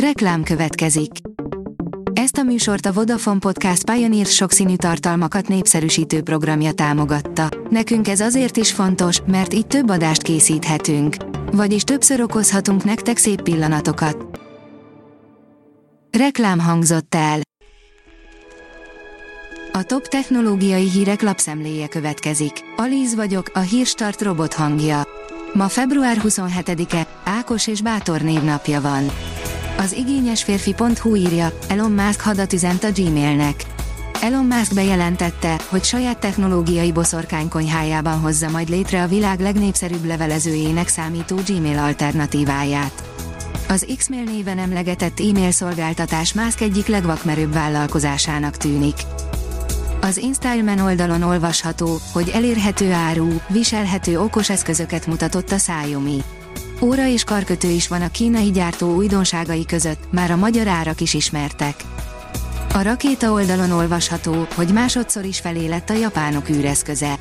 Reklám következik. Ezt a műsort a Vodafone Podcast Pioneer sokszínű tartalmakat népszerűsítő programja támogatta. Nekünk ez azért is fontos, mert így több adást készíthetünk. Vagyis többször okozhatunk nektek szép pillanatokat. Reklám hangzott el. A top technológiai hírek lapszemléje következik. Alíz vagyok, a hírstart robot hangja. Ma február 27-e, Ákos és Bátor névnapja van. Az igényes férfi.hu írja, Elon Musk hadat üzent a Gmailnek. Elon Musk bejelentette, hogy saját technológiai boszorkány konyhájában hozza majd létre a világ legnépszerűbb levelezőjének számító Gmail alternatíváját. Az Xmail néven emlegetett e-mail szolgáltatás Musk egyik legvakmerőbb vállalkozásának tűnik. Az InStyleman oldalon olvasható, hogy elérhető áru, viselhető okos eszközöket mutatott a Xiaomi. Óra és karkötő is van a kínai gyártó újdonságai között, már a magyar árak is ismertek. A rakéta oldalon olvasható, hogy másodszor is felé lett a japánok űreszköze.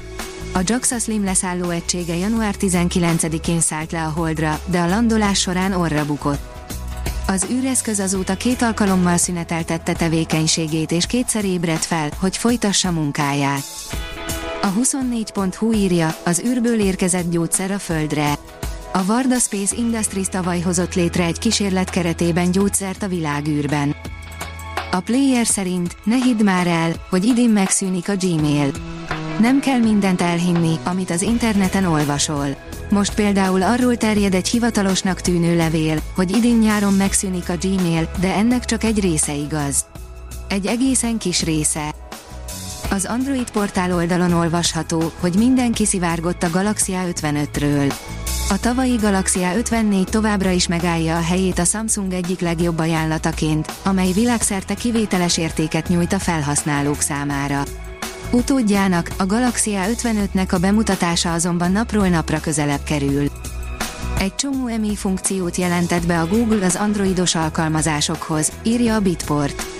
A JAXA Slim leszálló egysége január 19-én szállt le a Holdra, de a landolás során orra bukott. Az űreszköz azóta két alkalommal szüneteltette tevékenységét és kétszer ébredt fel, hogy folytassa munkáját. A 24.hu írja, az űrből érkezett gyógyszer a Földre. A Varda Space Industries tavaly hozott létre egy kísérlet keretében gyógyszert a világűrben. A player szerint ne hidd már el, hogy idén megszűnik a Gmail. Nem kell mindent elhinni, amit az interneten olvasol. Most például arról terjed egy hivatalosnak tűnő levél, hogy idén nyáron megszűnik a Gmail, de ennek csak egy része igaz. Egy egészen kis része. Az Android portál oldalon olvasható, hogy minden kiszivárgott a Galaxia 55-ről. A tavalyi Galaxia 54 továbbra is megállja a helyét a Samsung egyik legjobb ajánlataként, amely világszerte kivételes értéket nyújt a felhasználók számára. Utódjának, a Galaxia 55-nek a bemutatása azonban napról napra közelebb kerül. Egy csomó EMI funkciót jelentett be a Google az androidos alkalmazásokhoz, írja a Bitport.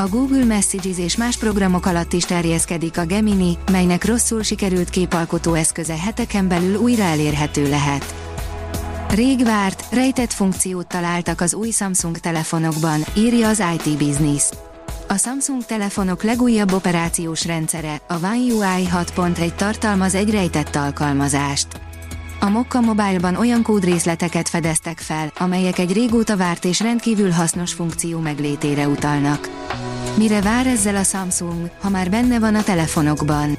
A Google Messages és más programok alatt is terjeszkedik a Gemini, melynek rosszul sikerült képalkotó eszköze heteken belül újra elérhető lehet. Rég várt, rejtett funkciót találtak az új Samsung telefonokban, írja az IT Business. A Samsung telefonok legújabb operációs rendszere, a One UI 6.1 tartalmaz egy rejtett alkalmazást. A Mokka Mobile-ban olyan kódrészleteket fedeztek fel, amelyek egy régóta várt és rendkívül hasznos funkció meglétére utalnak. Mire vár ezzel a Samsung, ha már benne van a telefonokban?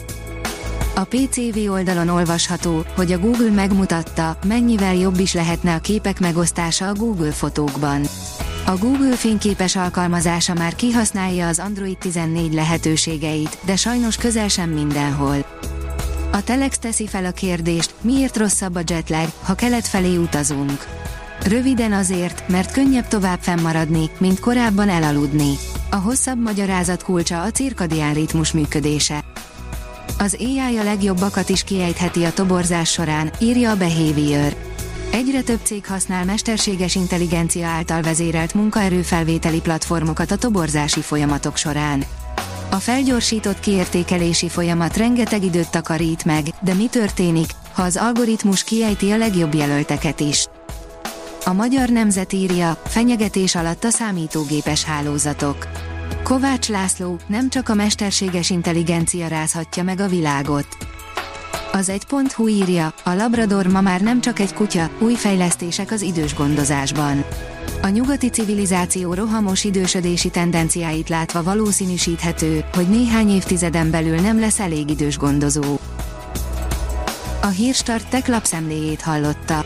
A PCV oldalon olvasható, hogy a Google megmutatta, mennyivel jobb is lehetne a képek megosztása a Google fotókban. A Google fényképes alkalmazása már kihasználja az Android 14 lehetőségeit, de sajnos közel sem mindenhol. A Telex teszi fel a kérdést, miért rosszabb a jetlag, ha kelet felé utazunk. Röviden azért, mert könnyebb tovább fennmaradni, mint korábban elaludni. A hosszabb magyarázat kulcsa a cirkadián ritmus működése. Az AI a legjobbakat is kiejtheti a toborzás során, írja a Behavior. Egyre több cég használ mesterséges intelligencia által vezérelt munkaerőfelvételi platformokat a toborzási folyamatok során. A felgyorsított kiértékelési folyamat rengeteg időt takarít meg, de mi történik, ha az algoritmus kiejti a legjobb jelölteket is? A magyar nemzet írja, fenyegetés alatt a számítógépes hálózatok. Kovács László, nem csak a mesterséges intelligencia rázhatja meg a világot. Az egy pont hu írja, a Labrador ma már nem csak egy kutya, új fejlesztések az idős gondozásban. A nyugati civilizáció rohamos idősödési tendenciáit látva valószínűsíthető, hogy néhány évtizeden belül nem lesz elég idős gondozó. A Hírstart tech lapszemléjét hallotta.